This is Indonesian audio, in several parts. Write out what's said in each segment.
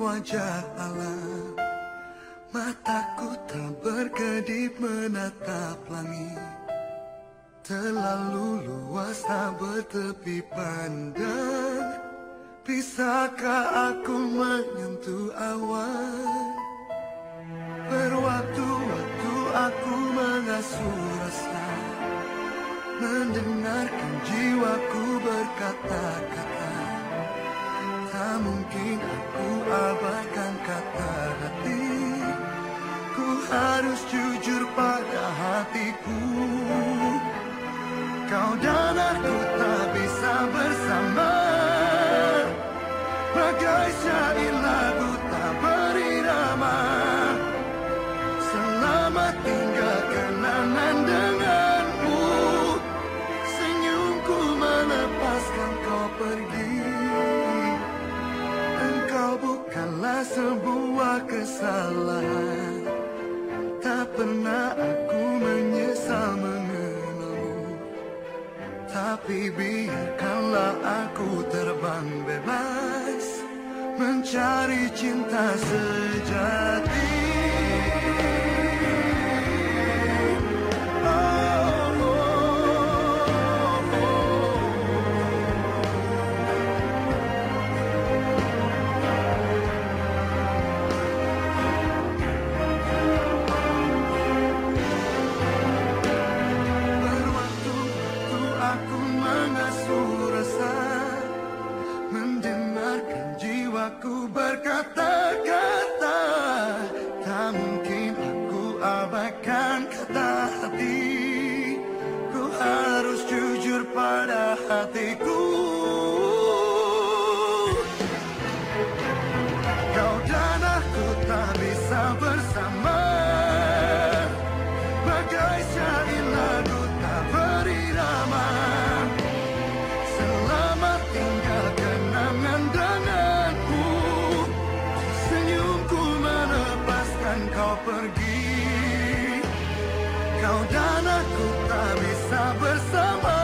wajah alam Mataku tak berkedip menatap langit. Terlalu luas tak bertepi pandang. Bisakah aku menyentuh awan? Berwaktu-waktu aku mengasuh rasa. Mendengarkan harus jujur pada hatiku. Kau dan aku tak bisa bersama. Bagai syair lagu tak berirama Selamat tinggal kenangan denganmu. Senyumku melepaskan kau pergi. Engkau bukanlah sebuah kesalahan Tapi biarkanlah aku terbang bebas Mencari cinta sejati rasa Mendengarkan jiwaku berkata-kata. Tak mungkin aku abaikan kata hati. Ku harus jujur pada hatiku. Kau dan aku tak bisa bersama. Bagai syair Kau dan aku tak bisa bersama.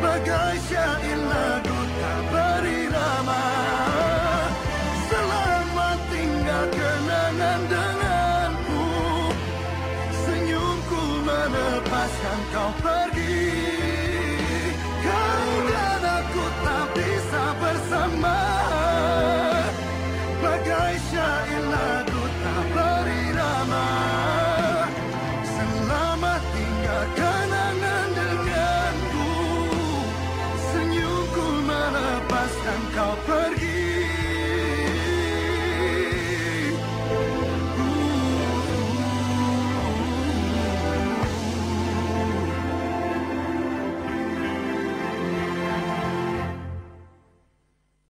Bagai syair lagu tak beri nama. Selamat tinggal kenangan denganmu Senyumku melepaskan kau pergi. Kau dan aku tak bisa bersama. Bagai syair lagu tak beri nama.